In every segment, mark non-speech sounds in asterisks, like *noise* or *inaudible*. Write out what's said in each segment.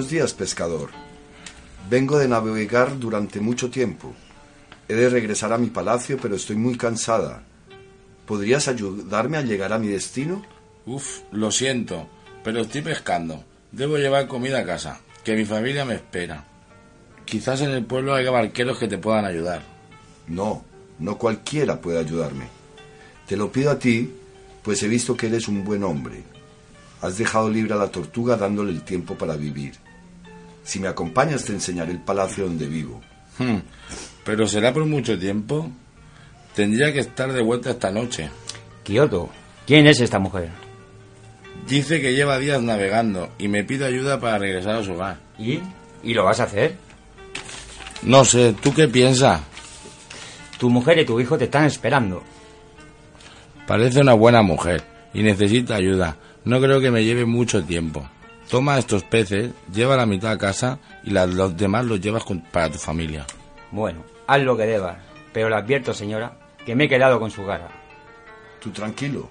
Buenos días, pescador. Vengo de navegar durante mucho tiempo. He de regresar a mi palacio, pero estoy muy cansada. ¿Podrías ayudarme a llegar a mi destino? Uf, lo siento, pero estoy pescando. Debo llevar comida a casa, que mi familia me espera. Quizás en el pueblo haya barqueros que te puedan ayudar. No, no cualquiera puede ayudarme. Te lo pido a ti, pues he visto que eres un buen hombre. Has dejado libre a la tortuga dándole el tiempo para vivir. Si me acompañas te enseñaré el palacio donde vivo. Hmm, ¿Pero será por mucho tiempo? Tendría que estar de vuelta esta noche. Kioto, ¿quién es esta mujer? Dice que lleva días navegando y me pide ayuda para regresar a su hogar. ¿Y? ¿Y lo vas a hacer? No sé, ¿tú qué piensas? Tu mujer y tu hijo te están esperando. Parece una buena mujer y necesita ayuda. No creo que me lleve mucho tiempo. Toma estos peces, lleva la mitad a casa y la- los demás los llevas con- para tu familia. Bueno, haz lo que debas, pero le advierto, señora, que me he quedado con su cara. Tú tranquilo.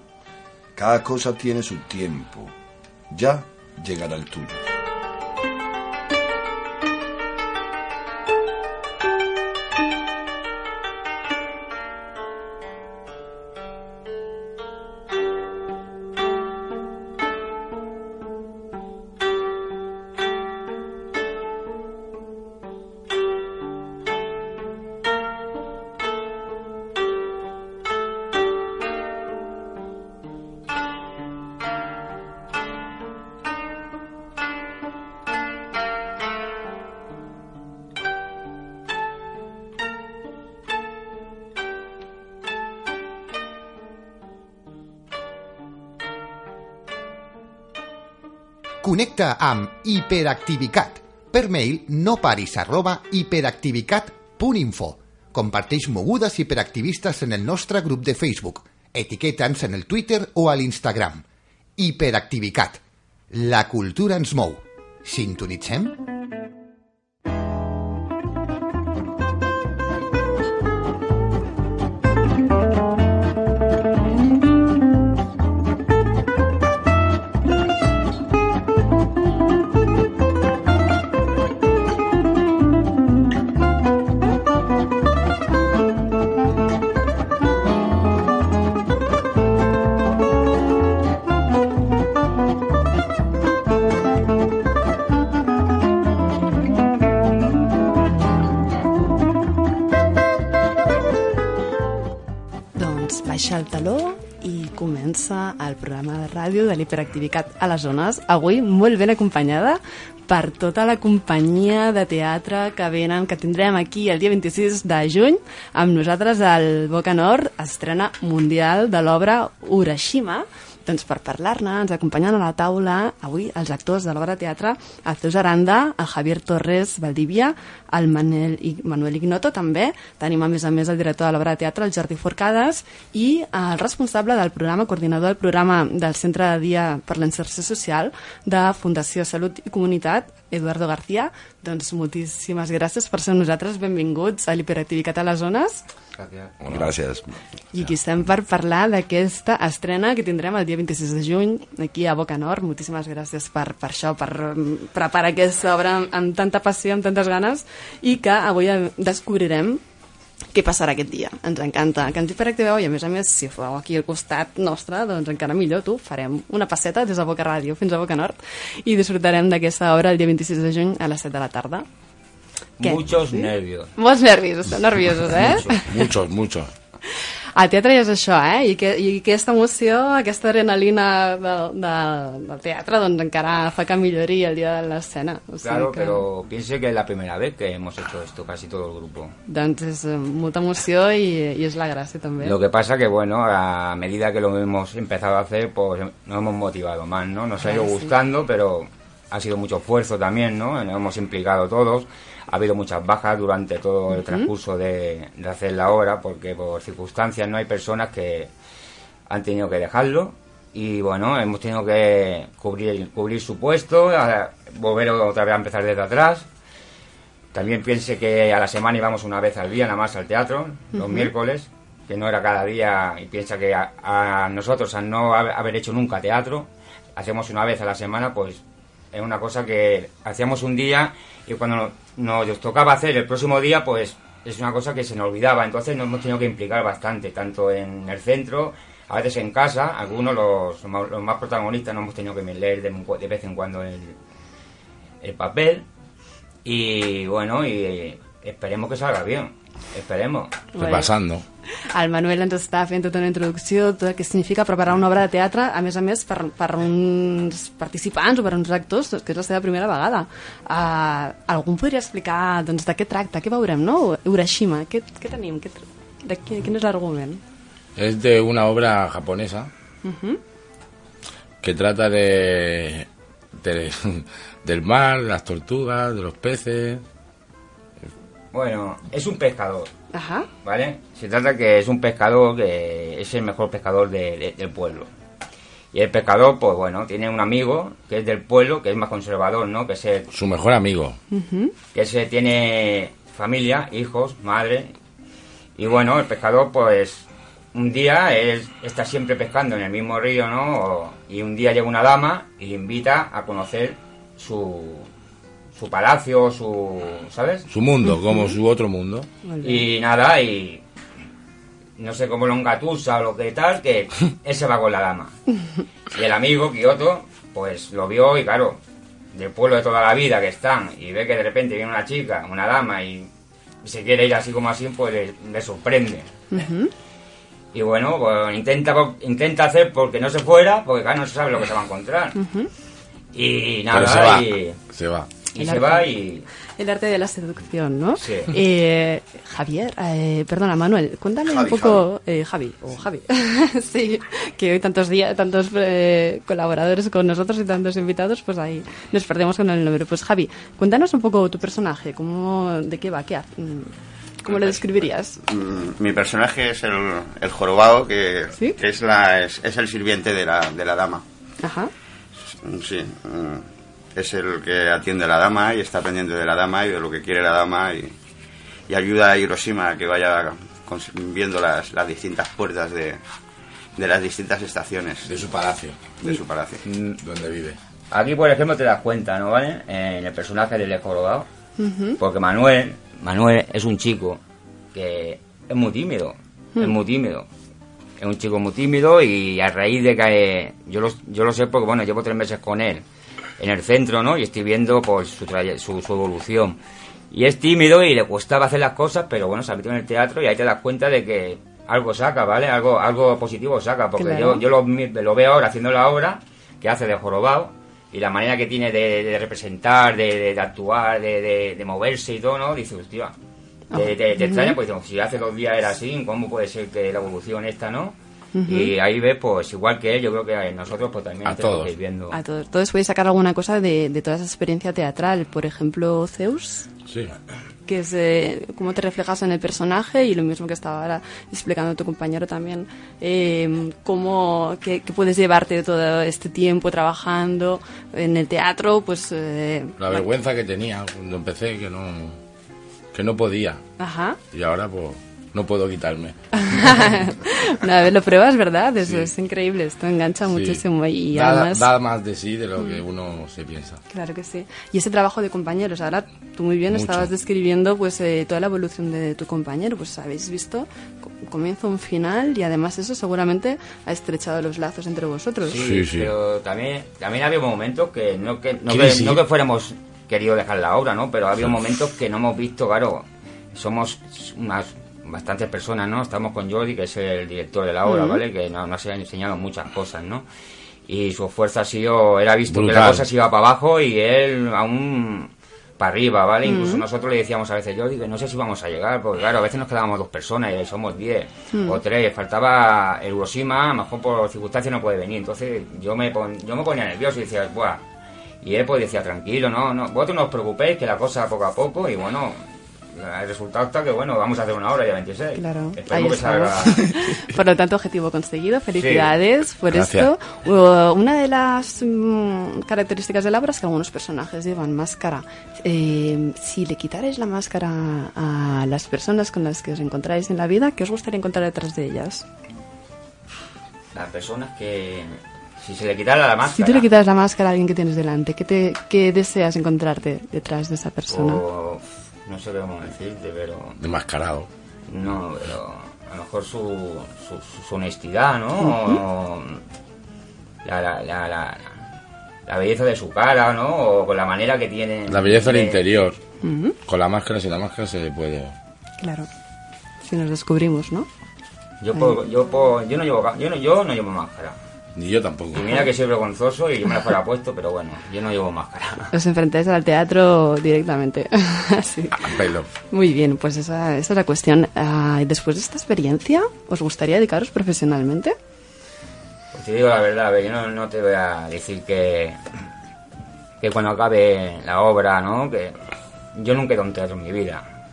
Cada cosa tiene su tiempo. Ya llegará el tuyo. Connecta amb Hiperactivicat. Per mail no paris arroba hiperactivicat.info. Comparteix mogudes hiperactivistes en el nostre grup de Facebook. Etiqueta'ns en el Twitter o a l'Instagram. Hiperactivicat. La cultura ens mou. Sintonitzem? Doncs baixa el taló i comença el programa de ràdio de l'hiperactivitat a les zones. Avui molt ben acompanyada per tota la companyia de teatre que venen, que tindrem aquí el dia 26 de juny. Amb nosaltres al Boca Nord estrena mundial de l'obra Urashima, doncs per parlar-ne ens acompanyen a la taula avui els actors de l'obra de teatre, el Zeus Aranda, el Javier Torres Valdivia, el Manel, I- Manuel Ignoto també, tenim a més a més el director de l'obra de teatre, el Jordi Forcades, i el responsable del programa, coordinador del programa del Centre de Dia per la Inserció Social de Fundació Salut i Comunitat, Eduardo García. Doncs moltíssimes gràcies per ser nosaltres, benvinguts a l'Hiperactivitat a les Zones. Gràcies. I aquí estem per parlar d'aquesta estrena que tindrem el dia 26 de juny aquí a Boca Nord. Moltíssimes gràcies per, per això, per mm, preparar aquesta obra amb, amb tanta passió, amb tantes ganes i que avui descobrirem què passarà aquest dia. Ens encanta que ens hiperactiveu i a més a més si feu aquí al costat nostre doncs encara millor tu. Farem una passeta des de Boca Ràdio fins a Boca Nord i disfrutarem d'aquesta obra el dia 26 de juny a les 7 de la tarda. Què? Muchos nervios. Molts nervis, estem nerviosos, eh? Muchos, muchos. Al teatre ja és això, eh? I, que, i aquesta emoció, aquesta adrenalina del, del, del teatre, doncs encara fa que millori el dia de l'escena. O sigui Claro, que, pero piense que es la primera vez que hemos hecho esto, casi todo el grupo. Doncs és eh, molta emoció i, i és la gràcia també. Lo que pasa que, bueno, a medida que lo hemos empezado a hacer, pues nos hemos motivado más, ¿no? Nos ha ido Ah, sí. gustando, pero ha sido mucho esfuerzo también, ¿no? Nos hemos implicado todos. Ha habido muchas bajas durante todo el transcurso de, de hacer la obra, porque por circunstancias no hay personas que han tenido que dejarlo. Y bueno, hemos tenido que cubrir, cubrir su puesto, a- volver otra vez a empezar desde atrás. También piense que a la semana íbamos una vez al día nada más al teatro, los miércoles, que no era cada día, y piensa que a, a nosotros, al no haber hecho nunca teatro, hacemos una vez a la semana, pues Es una cosa que hacíamos un día y cuando nos, tocaba hacer el próximo día, pues es una cosa que se nos olvidaba. Entonces nos hemos tenido que implicar bastante, tanto en el centro, a veces en casa. Algunos, los, los más protagonistas, nos hemos tenido que leer de, de vez en cuando el, el papel. Y bueno, y esperemos que salga bien. Esperemos. Repasando. El Manuel ens està fent tota una introducció de què significa preparar una obra de teatre, a més a més, per, per uns participants o per uns actors, que és la seva primera vegada. Uh, algú em podria explicar doncs, de què tracta, què veurem, no? Urashima, què, què tenim? Què, de què, quin és l'argument? Es de una obra japonesa que trata de, de- *laughs* del mar, de las tortugas, de los peces. Bueno, es un pescador. Ajá. ¿vale? Se trata que es un pescador que es el mejor pescador de- de- del pueblo. Y el pescador, pues bueno, tiene un amigo que es del pueblo, que es más conservador, ¿no? Que se, Su mejor amigo. que se tiene familia, hijos, madre. Y bueno, el pescador, pues un día él está siempre pescando en el mismo río, ¿no? Y un día llega una dama y le invita a conocer su, su palacio, su, ¿sabes? Su mundo, *laughs* como su otro mundo. Y nada, y no sé cómo lo engatusa o lo que tal, que *laughs* él se va con la dama. Y el amigo, Kioto, pues lo vio y claro, del pueblo de toda la vida que están, y ve que de repente viene una chica, una dama, y se quiere ir así como así, pues le, le sorprende. Y bueno, pues intenta, intenta hacer porque no se fuera, porque claro, no se sabe lo que se va a encontrar. Y Pero nada, se va. y, Se va. Y El se arte. va y... El arte de la seducción, ¿no? Sí. Eh, Javier, eh, perdona, Manuel, cuéntame un Javi, poco, eh, Javi, o Javi, *laughs* sí, que hoy tantos días, tantos eh, colaboradores con nosotros y tantos invitados, pues ahí nos perdemos con el nombre. Pues Javi, cuéntanos un poco tu personaje, cómo, de qué va, qué hace, mm, cómo lo describirías. Mm, Mi personaje es el, el jorobado, que, ¿Sí? que es, la, es, es el sirviente de la, de la dama. Ajá. Sí, mm, es el que atiende a la dama y está pendiente de la dama y de lo que quiere la dama y, y ayuda a Hiroshima a que vaya viendo las, las distintas puertas de, de las distintas estaciones De su palacio, de su palacio. donde vive. Aquí, por ejemplo, te das cuenta, ¿no? ¿Vale? En el personaje del escorobado. Porque Manuel, Manuel es un chico que es muy tímido. Es muy tímido. Es un chico muy tímido y a raíz de que yo lo, yo lo sé porque, bueno, llevo tres meses con él en el centro, ¿no? Y estoy viendo pues su, su, su evolución. Y es tímido y le costaba hacer las cosas, pero bueno, se ha metido en el teatro y ahí te das cuenta de que algo saca, ¿vale? Algo, algo positivo saca, porque Claro. yo, yo lo, lo veo ahora haciendo la obra que hace de jorobado y la manera que tiene de, de representar, de, de- actuar, de, de- de moverse y todo, ¿no? Dice, hostia, te, te- te extraña, pues si hace dos días era así, ¿cómo puede ser que la evolución esta, no? Y ahí ves, pues igual que él, yo creo que nosotros pues también A todos. que ir viendo. A todos. Todos podéis sacar alguna cosa de, de toda esa experiencia teatral. Por ejemplo, Zeus, Sí. que es eh, cómo te reflejas en el personaje y lo mismo que estaba ahora explicando tu compañero también, eh, cómo, qué, qué puedes llevarte todo este tiempo trabajando en el teatro, pues... eh, La vergüenza que tenía cuando empecé, que no, que no podía. Ajá. Y ahora, pues, no puedo quitarme. *laughs* Una vez lo pruebas, ¿verdad? Eso Sí. es increíble, esto engancha Sí. muchísimo y da, además... da más de sí de lo que uno se piensa. Claro que sí. Y ese trabajo de compañeros, ahora tú muy bien Mucho. estabas describiendo pues eh, toda la evolución de tu compañero, pues habéis visto comienzo, un final y además eso seguramente ha estrechado los lazos entre vosotros. Sí, Sí, sí. pero también, también había momentos que no que, no que, no que fuéramos querido dejar la obra, ¿no? Pero había momentos que no hemos visto, claro, somos unas bastantes personas, ¿no? Estamos con Jordi, que es el director de la obra, ¿vale? Que nos, nos ha enseñado muchas cosas, ¿no? Y su esfuerzo ha sido, él ha visto que la cosa se iba para abajo y él aún para arriba, ¿vale? Incluso nosotros le decíamos a veces, Jordi, que no sé si vamos a llegar, porque claro, a veces nos quedábamos dos personas y somos diez o tres, faltaba el Hiroshima, a lo mejor por circunstancias no puede venir, entonces yo me, pon- yo me ponía nervioso y decía, buah, y él pues decía, tranquilo, no, no, vosotros no os preocupéis, que la cosa poco a poco, y bueno, el resultado está que, bueno, vamos a hacer una hora ya 26. Claro, ahí que salga... *laughs* por lo tanto, objetivo conseguido. Felicidades por Gracias. esto. Uh, una de las mm, características de la obra es que algunos personajes llevan máscara. Eh, si le quitarais la máscara a las personas con las que os encontráis en la vida, ¿qué os gustaría encontrar detrás de ellas? Las personas que, Si se le quitara la máscara. Si tú le quitas la máscara a alguien que tienes delante, ¿qué, te, qué deseas encontrarte detrás de esa persona? o, no sé cómo decirte, pero... Desmascarado. No, pero a lo mejor su, su, su honestidad, ¿no? O la, la, la, la, la belleza de su cara, ¿no? O con la manera que tiene... La belleza del de- interior. Con la máscara, sin la máscara se puede. Claro. Si nos descubrimos, ¿no? Yo, puedo- yo, puedo- yo, no llevo, ca- yo, no, yo no llevo máscara. Ni yo tampoco. Y mira que soy vergonzoso y yo me la fuera puesto, pero bueno, yo no llevo máscara. Os enfrentáis al teatro directamente. *laughs* Así. A pelo. Muy bien, pues esa, esa es la cuestión. Ah, y después de esta experiencia, ¿os gustaría dedicaros profesionalmente? Pues te digo la verdad, a ver, yo no, no te voy a decir que, que cuando acabe la obra, ¿no? Que yo nunca he hecho un teatro en mi vida.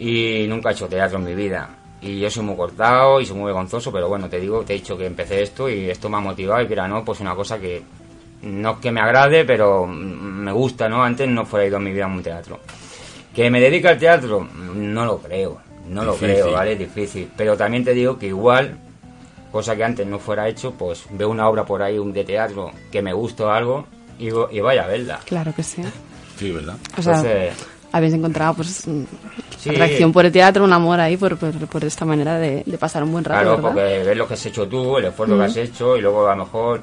Y nunca he hecho teatro en mi vida. Y yo soy muy cortado y soy muy vergonzoso, pero bueno, te digo, te he dicho que empecé esto y esto me ha motivado y que era, ¿no? Pues una cosa que no es que me agrade, pero me gusta, ¿no? Antes no fuera ido en mi vida a un teatro. ¿Que me dedica al teatro? No lo creo, no lo Difícil. creo, ¿vale? Es difícil. Pero también te digo que igual, cosa que antes no fuera hecho, pues veo una obra por ahí un de teatro que me gusta o algo y, vaya a verla. Claro que sí. Sí, ¿verdad? O sea, Entonces, habéis encontrado pues Sí. atracción por el teatro, un amor ahí por, por, por esta manera de, de pasar un buen rato, claro, ¿verdad? porque ves lo que has hecho tú, el esfuerzo que has hecho y luego a lo mejor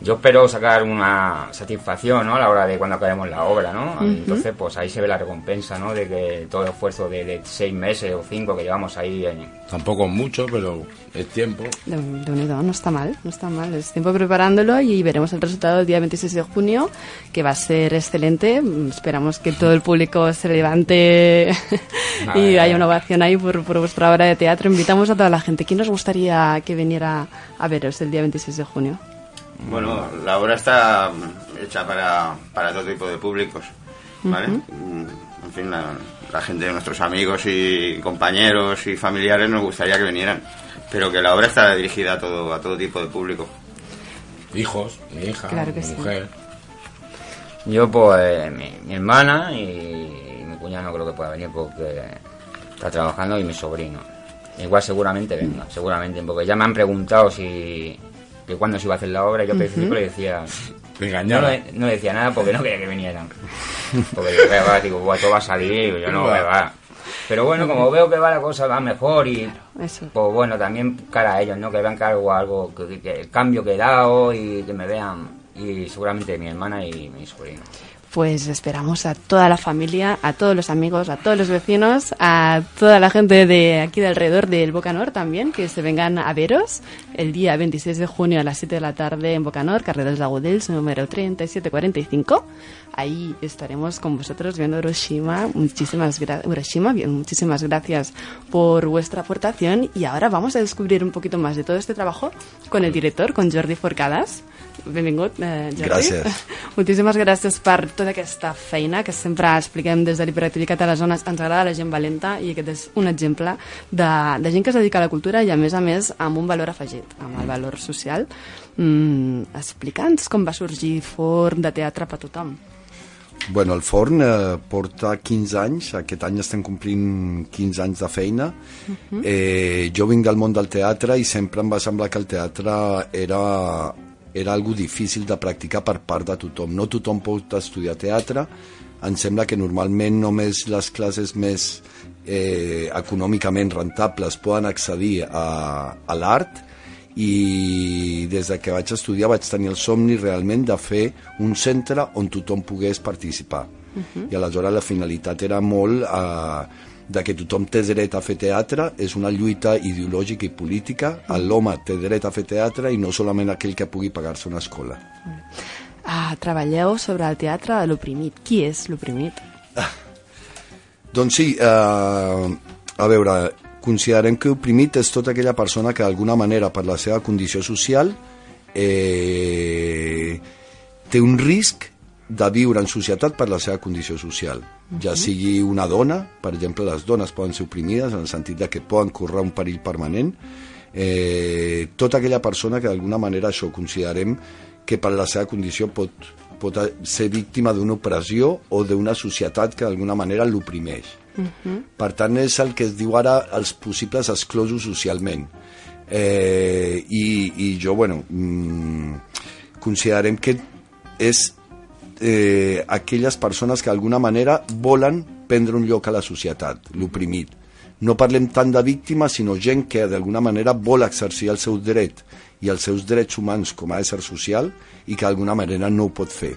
yo espero sacar una satisfacción, ¿no? A la hora de cuando acabemos la obra, ¿no? Entonces, pues ahí se ve la recompensa, ¿no? De que todo el esfuerzo de, de seis meses o cinco que llevamos ahí en, Tampoco es mucho, pero es tiempo. De, de unido, no está mal, no está mal. Es tiempo preparándolo y veremos el resultado el día 26 de junio, que va a ser excelente. Esperamos que todo el público se levante *laughs* y haya una ovación ahí por, por vuestra obra de teatro. Invitamos a toda la gente. ¿Quién nos gustaría que viniera a veros el día 26 de junio? Bueno, la obra está mm, hecha para, para todo tipo de públicos, ¿vale? Mm, En fin, la, la gente, nuestros amigos y compañeros y familiares nos gustaría que vinieran, pero que la obra está dirigida a todo, a todo tipo de público. Hijos, mi hija, Claro que mi sí. mujer. Yo, pues, mi, mi hermana y, mi cuñado no creo que pueda venir porque está trabajando y mi sobrino. Igual seguramente venga, seguramente, porque ya me han preguntado si que cuándo se iba a hacer la obra y yo al principio le decía Me no, no le decía nada porque no quería que vinieran. Porque "Ve, va", digo, "Buah, esto va a salir, y yo no, "Ve, va. Pero bueno, como veo que va la cosa va mejor y Eso. pues bueno, también cara a ellos, ¿no? Que vean que algo, algo, que, que el cambio que he dado y que me vean. Y seguramente mi hermana y mi sobrino. Pues esperamos a toda la familia, a todos los amigos, a todos los vecinos, a toda la gente de aquí de alrededor del Bocanor también, que se vengan a veros el día 26 de junio a las 7 de la tarde en Bocanor, carrera dels Agudels, número 3745. Ahí estaremos con vosotros viendo Hiroshima. Muchísimas, gra- Hiroshima, muchísimas gracias por vuestra aportación y ahora vamos a descubrir un poquito más de todo este trabajo con el director, con Jordi Forcades. Benvingut, eh, Jordi. Gràcies. *laughs* Moltíssimes gràcies per tota aquesta feina que sempre expliquem des de l'hiperactivitat a les zones. Ens agrada la gent valenta i aquest és un exemple de, de gent que es dedica a la cultura i a més a més amb un valor afegit, amb el valor social. Mm, Explica'ns com va sorgir Forn de Teatre per tothom. Bueno, el forn eh, porta 15 anys, aquest any estem complint 15 anys de feina. eh, jo vinc del món del teatre i sempre em va semblar que el teatre era, era algo difícil de practicar per part de tothom. No tothom pot estudiar teatre, em sembla que normalment només les classes més eh, econòmicament rentables poden accedir a, a l'art i des de que vaig estudiar vaig tenir el somni realment de fer un centre on tothom pogués participar. Uh -huh. I aleshores la finalitat era molt eh, de que tothom té dret a fer teatre, és una lluita ideològica i política, l'home té dret a fer teatre i no solament aquell que pugui pagar-se una escola. Ah, treballeu sobre el teatre de l'oprimit. Qui és l'oprimit? *laughs* Doncs sí, eh, a veure, considerem que oprimit és tota aquella persona que d'alguna manera per la seva condició social eh, té un risc de viure en societat per la seva condició social. Ja sigui una dona, per exemple, les dones poden ser oprimides en el sentit de que poden córrer un perill permanent, eh, tota aquella persona que d'alguna manera això considerem que per la seva condició pot, pot ser víctima d'una opressió o d'una societat que d'alguna manera l'oprimeix. Per tant, és el que es diu ara els possibles exclosos socialment. Eh, i, I jo, bueno, mm, considerem que és eh, aquelles persones que d'alguna manera volen prendre un lloc a la societat, l'oprimit. No parlem tant de víctimes, sinó gent que d'alguna manera vol exercir el seu dret i els seus drets humans com a ésser social i que d'alguna manera no ho pot fer.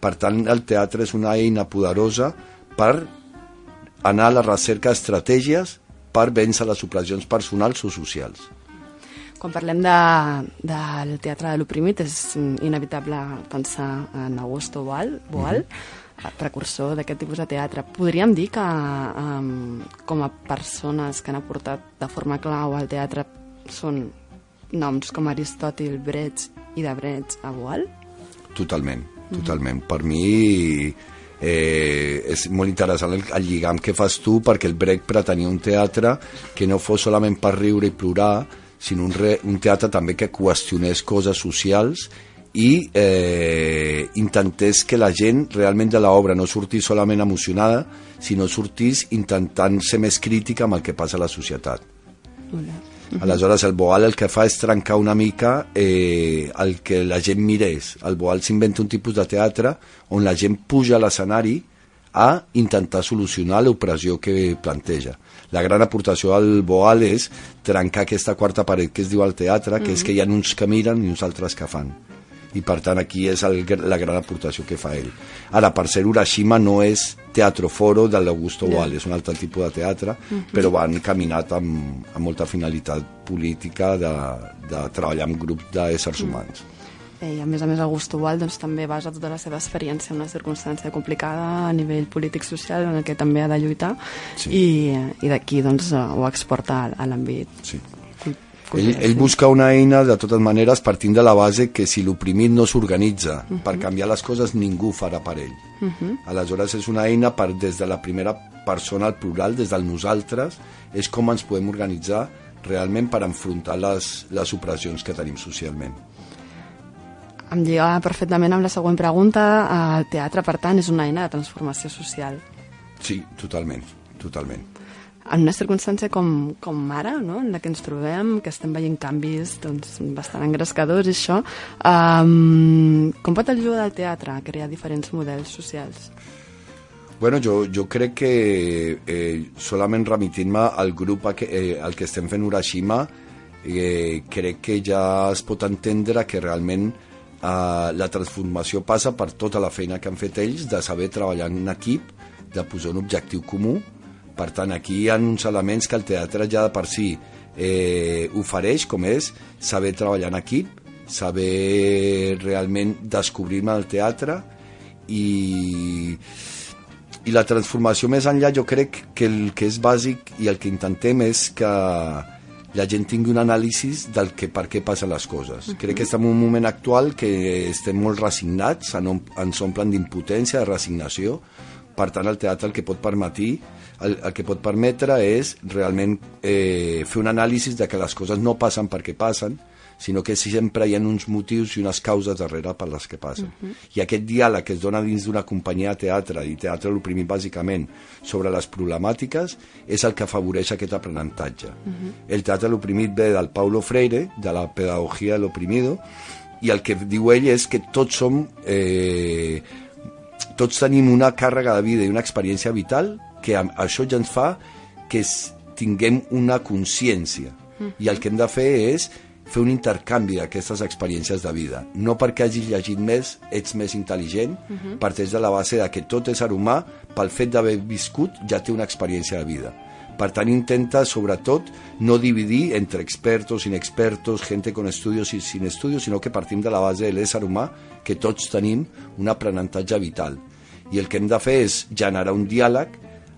Per tant, el teatre és una eina poderosa per anar a la recerca d'estratègies per vèncer les opressions personals o socials. Quan parlem de, del teatre de l'oprimit és inevitable pensar en Augusto Boal, Boal mm -hmm. precursor d'aquest tipus de teatre. Podríem dir que um, com a persones que han aportat de forma clau al teatre són noms com Aristòtil, Brecht i de Brecht a Boal? Totalment, totalment. Mm -hmm. Per mi eh, és molt interessant el, el lligam que fas tu perquè el Brecht pretenia un teatre que no fos solament per riure i plorar sinó un, re, un teatre també que qüestionés coses socials i eh, intentés que la gent realment de l'obra no sortís solament emocionada sinó sortís intentant ser més crítica amb el que passa a la societat Aleshores, el Boal el que fa és trencar una mica eh, el que la gent mirés. El Boal s'inventa un tipus de teatre on la gent puja a l'escenari a intentar solucionar l'opressió que planteja. La gran aportació al Boal és trencar aquesta quarta paret que es diu al teatre, que mm -hmm. és que hi ha uns que miren i uns altres que fan i per tant aquí és el, la gran aportació que fa ell. Ara, per ser Urashima no és teatro foro de l'Augusto yeah. Boal, és un altre tipus de teatre, uh -huh. però van caminat amb, amb molta finalitat política de, de treballar amb grups d'éssers humans. Eh, I a més a més Augusto Boal doncs, també basa tota la seva experiència en una circumstància complicada a nivell polític-social en què també ha de lluitar sí. i, i d'aquí doncs, ho exporta a l'àmbit sí. Ell, ell busca una eina, de totes maneres, partint de la base que si l'oprimit no s'organitza uh -huh. per canviar les coses, ningú farà per ell. Uh -huh. Aleshores, és una eina per, des de la primera persona al plural, des del nosaltres, és com ens podem organitzar realment per enfrontar les, les opressions que tenim socialment. Em lliga perfectament amb la següent pregunta. El teatre, per tant, és una eina de transformació social. Sí, totalment, totalment en una circumstància com, com ara, no? en la que ens trobem, que estem veient canvis doncs, bastant engrescadors i això, um, com pot ajudar el teatre a crear diferents models socials? Bueno, jo, jo crec que eh, solament remitint-me al grup a que, eh, al que estem fent Urashima, eh, crec que ja es pot entendre que realment eh, la transformació passa per tota la feina que han fet ells de saber treballar en equip, de posar un objectiu comú, per tant, aquí hi ha uns elements que el teatre ja de per si eh, ofereix, com és saber treballar en equip, saber realment descobrir-me el teatre i, i la transformació més enllà jo crec que el que és bàsic i el que intentem és que la gent tingui un anàlisi del que per què passen les coses. Uh -huh. Crec que estem en un moment actual que estem molt resignats, ens omplen d'impotència, de resignació, per tant el teatre el que pot permetir el, el que pot permetre és realment eh, fer un anàlisi de que les coses no passen perquè passen, sinó que sempre hi ha uns motius i unes causes darrere per les que passen. Uh -huh. I aquest diàleg que es dona dins d'una companyia de teatre, i teatre l'oprimit bàsicament, sobre les problemàtiques, és el que afavoreix aquest aprenentatge. Uh -huh. El teatre l'oprimit ve del Paulo Freire, de la pedagogia de l'oprimido, i el que diu ell és que tots som... Eh, tots tenim una càrrega de vida i una experiència vital que això ja ens fa que tinguem una consciència mm. i el que hem de fer és fer un intercanvi d'aquestes experiències de vida. No perquè hagis llegit més ets més intel·ligent, uh -huh. parteix de la base de que tot ésser humà, pel fet d'haver viscut, ja té una experiència de vida. Per tant, intenta, sobretot, no dividir entre expertos, inexpertos, gente con estudios i sin estudios, sinó que partim de la base de l'ésser humà, que tots tenim un aprenentatge vital. I el que hem de fer és generar un diàleg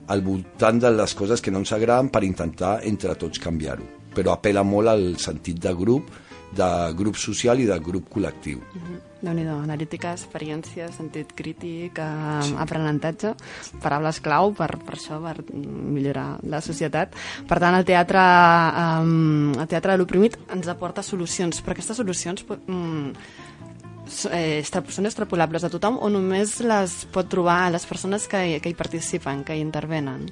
al voltant de les coses que no ens agraden per intentar entre tots canviar-ho. Però apela molt al sentit de grup, de grup social i de grup col·lectiu. Mm -hmm. déu nhi analítica, experiència, sentit crític, eh, sí. aprenentatge, paraules clau per, per això, per millorar la societat. Per tant, el teatre, eh, el teatre de l'oprimit ens aporta solucions, però aquestes solucions mm, eh, són extrapolables a tothom o només les pot trobar les persones que, que hi participen, que hi intervenen?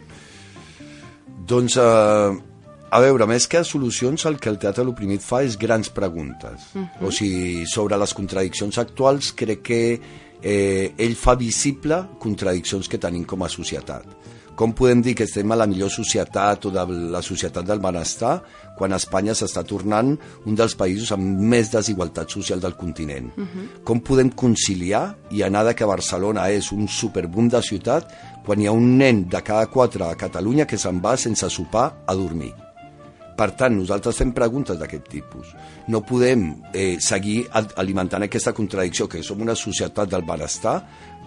Doncs eh, A veure, més que solucions, el que el teatre l'oprimit fa és grans preguntes. Uh -huh. O sigui, sobre les contradiccions actuals, crec que eh, ell fa visible contradiccions que tenim com a societat. Com podem dir que estem a la millor societat o de la societat del benestar quan Espanya s'està tornant un dels països amb més desigualtat social del continent? Uh -huh. Com podem conciliar i anar de que Barcelona és un superboom de ciutat quan hi ha un nen de cada quatre a Catalunya que se'n va sense sopar a dormir? Per tant, nosaltres fem preguntes d'aquest tipus. No podem eh, seguir alimentant aquesta contradicció, que som una societat del benestar,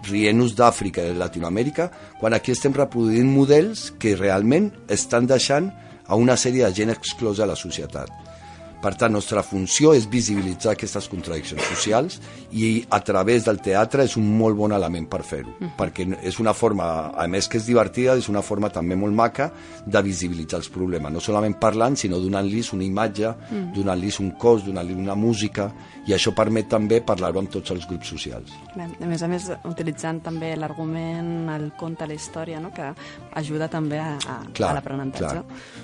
rient-nos d'Àfrica i de Latinoamèrica, quan aquí estem reproduint models que realment estan deixant a una sèrie de gent exclosa a la societat. Per tant, nostra funció és visibilitzar aquestes contradiccions socials i a través del teatre és un molt bon element per fer-ho, mm. perquè és una forma, a més que és divertida, és una forma també molt maca de visibilitzar els problemes, no solament parlant, sinó donant-los una imatge, mm. donant-los un cos, donant-los una música, i això permet també parlar-ho amb tots els grups socials. Bé, a més a més, utilitzant també l'argument, el conte, la història, no? que ajuda també a, a, a l'aprenentatge.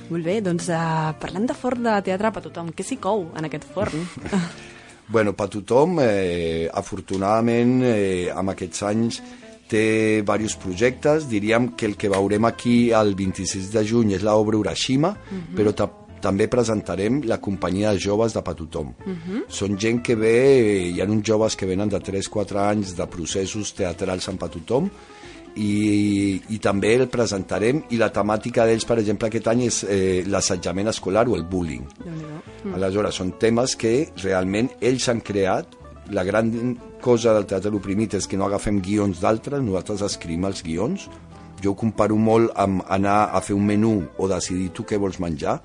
Molt bé, doncs uh, parlem de fort de teatre per tothom. Què s'hi cou en aquest forn? *laughs* bueno, per tothom, eh, afortunadament, eh, amb aquests anys té diversos projectes. Diríem que el que veurem aquí el 26 de juny és l'obra Urashima, uh mhm. -huh. però també presentarem la companyia de joves de Patotom. Uh -huh. Són gent que ve, hi ha uns joves que venen de 3-4 anys de processos teatrals en Patotom, i, i també el presentarem i la temàtica d'ells, per exemple, aquest any és eh, l'assetjament escolar o el bullying. Mm. Aleshores, són temes que realment ells han creat la gran cosa del teatre oprimit és que no agafem guions d'altres, nosaltres escrivim els guions. Jo ho comparo molt amb anar a fer un menú o decidir tu què vols menjar,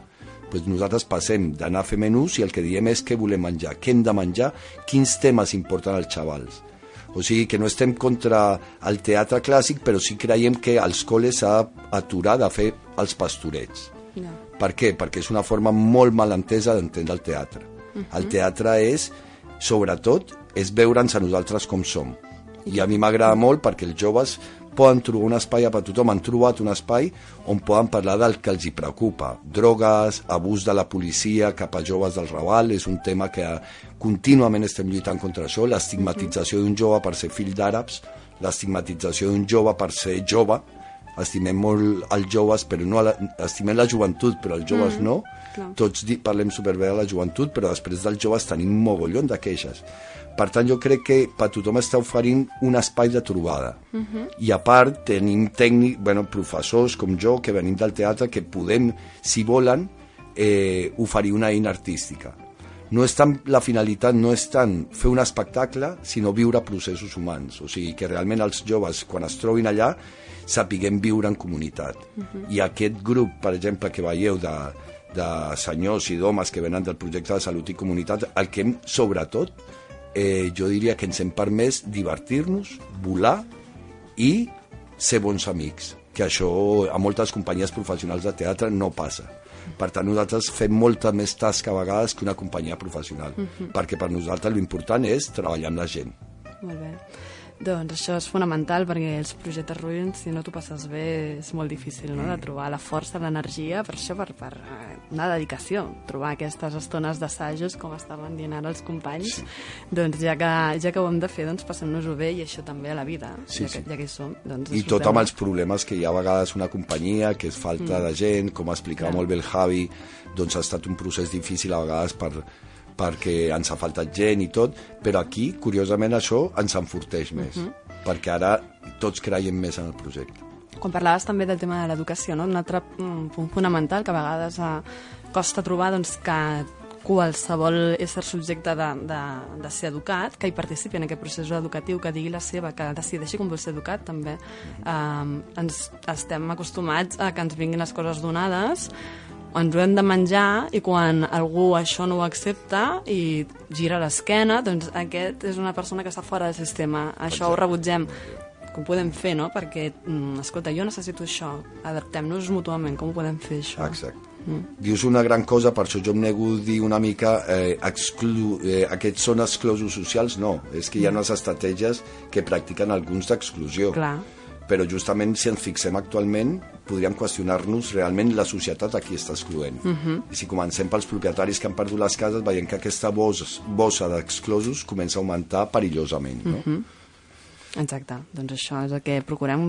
pues nosaltres passem d'anar a fer menús i el que diem és què volem menjar, què hem de menjar, quins temes importen als xavals. O sigui que no estem contra el teatre clàssic, però sí creiem que als col·les s'ha d'aturar de fer els pastorets. No. Per què? Perquè és una forma molt mal entesa d'entendre el teatre. Uh -huh. El teatre és, sobretot, és veure'ns a nosaltres com som. I a mi m'agrada molt perquè els joves poden trobar un espai per tothom, han trobat un espai on poden parlar del que els hi preocupa. Drogues, abús de la policia cap a joves del Raval, és un tema que contínuament estem lluitant contra això, l'estigmatització d'un jove per ser fill d'àrabs, l'estigmatització d'un jove per ser jove, estimem molt els joves, però no la, estimem la joventut, però els joves mm, no. Clar. Tots parlem superbé de la joventut, però després dels joves tenim mogollon de queixes. Per tant, jo crec que per tothom està oferint un espai de trobada. Uh mhm. -huh. I a part tenim tècnics, bueno, professors com jo, que venim del teatre, que podem, si volen, eh, oferir una eina artística. No és tant, la finalitat no és tant fer un espectacle, sinó viure processos humans. O sigui, que realment els joves, quan es trobin allà, sapiguem viure en comunitat. Uh -huh. I aquest grup, per exemple, que veieu de, de senyors i d'homes que venen del projecte de Salut i Comunitat, el que hem, sobretot, eh, jo diria que ens hem permès divertir-nos, volar i ser bons amics, que això a moltes companyies professionals de teatre no passa. Per tant, nosaltres fem molta més tasca a vegades que una companyia professional, uh -huh. perquè per nosaltres l'important és treballar amb la gent. Molt bé. Doncs això és fonamental perquè els projectes ruïns, si no t'ho passes bé, és molt difícil no? de trobar la força, l'energia, per això, per, per eh, una dedicació, trobar aquestes estones d'assajos, com estaven dient ara els companys, sí. doncs ja que, ja que ho hem de fer, doncs passem-nos-ho bé i això també a la vida, sí, ja, que, sí. ja que hi som. Doncs I tot amb els problemes que hi ha a vegades una companyia, que és falta mm. de gent, com explicava Clar. molt bé el Javi, doncs ha estat un procés difícil a vegades per, perquè ens ha faltat gent i tot, però aquí, curiosament, això ens enforteix més, uh mhm. -huh. perquè ara tots creiem més en el projecte. Quan parlaves també del tema de l'educació, no? un altre mm, punt fonamental que a vegades eh, costa trobar doncs, que qualsevol ésser subjecte de, de, de ser educat, que hi participi en aquest procés educatiu, que digui la seva, que decideixi com vol ser educat, també. Eh, ens estem acostumats a que ens vinguin les coses donades, ens ho hem de menjar i quan algú això no ho accepta i gira l'esquena, doncs aquest és una persona que està fora del sistema. Això Exacte. ho rebutgem. Com ho podem fer, no? Perquè, mm, escolta, jo necessito això, adaptem-nos mútuament, com ho podem fer, això? Exacte. Mm. Dius una gran cosa, per això jo em nego dir una mica eh, exclu eh, aquests són exclosos socials, no, és que hi ha mm. unes estratègies que practiquen alguns d'exclusió. Clar però justament si ens fixem actualment podríem qüestionar-nos realment la societat a qui està excloent. Uh -huh. I si comencem pels propietaris que han perdut les cases, veiem que aquesta bossa, bossa d'exclosos comença a augmentar perillosament. No? Uh -huh. Exacte, doncs això és el que procurem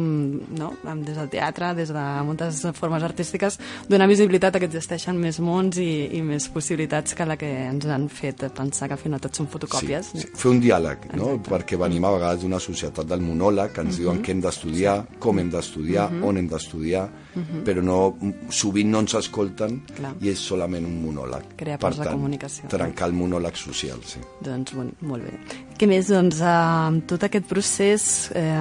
no? des del teatre, des de moltes formes artístiques, donar visibilitat a que existeixen més mons i, i més possibilitats que la que ens han fet pensar que al final tot són fotocòpies. Sí, sí. Fer un diàleg, no? Exacte. perquè venim a vegades d'una societat del monòleg que ens uh -huh. diuen què hem d'estudiar, com hem d'estudiar, uh -huh. on hem d'estudiar, uh -huh. però no, sovint no ens escolten Clar. i és solament un monòleg. Crear per tant, de comunicació. trencar el monòleg social, sí. Doncs bon, molt bé. Què més? Doncs amb tot aquest procés, eh,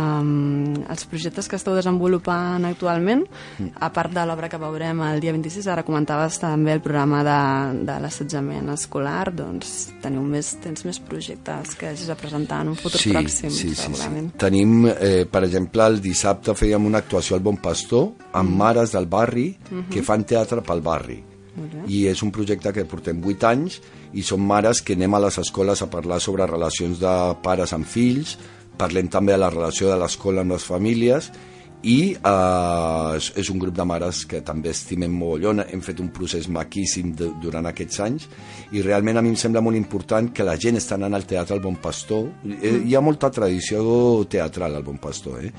els projectes que esteu desenvolupant actualment, mm. a part de l'obra que veurem el dia 26, ara comentaves també el programa de, de l'assetjament escolar, doncs teniu més, tens més projectes que hagis de presentar en un futur sí, pròxim, sí, sí, sí. Tenim, eh, per exemple, el dissabte fèiem una actuació al Bon Pastor amb mm mares del barri uh -huh. que fan teatre pel barri. I és un projecte que portem 8 anys i són mares que anem a les escoles a parlar sobre relacions de pares amb fills, parlem també de la relació de l'escola amb les famílies i eh, és un grup de mares que també estimem mogollon, hem fet un procés maquíssim de, durant aquests anys i realment a mi em sembla molt important que la gent està anant al teatre al Bon Pastor, mm. hi ha molta tradició teatral al Bon Pastor, eh?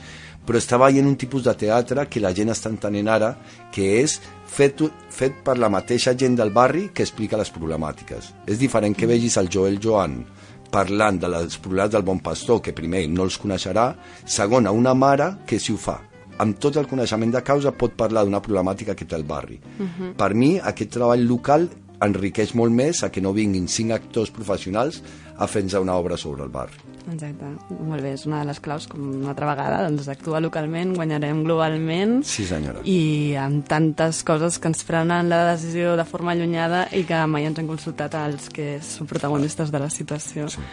Però està veient un tipus de teatre que la gent està entenent ara que és fet, fet per la mateixa gent del barri que explica les problemàtiques. És diferent que vegis el Joel Joan parlant de les problemes del bon pastor, que primer no els coneixerà, segon, a una mare que si ho fa amb tot el coneixement de causa pot parlar d'una problemàtica que té el barri. Uh -huh. Per mi, aquest treball local enriqueix molt més a que no vinguin cinc actors professionals a fer una obra sobre el barri. Exacte, molt bé, és una de les claus, com una altra vegada, doncs actuar localment, guanyarem globalment. Sí, senyora. I amb tantes coses que ens prenen la decisió de forma allunyada i que mai ens han consultat als que són protagonistes de la situació. Sí.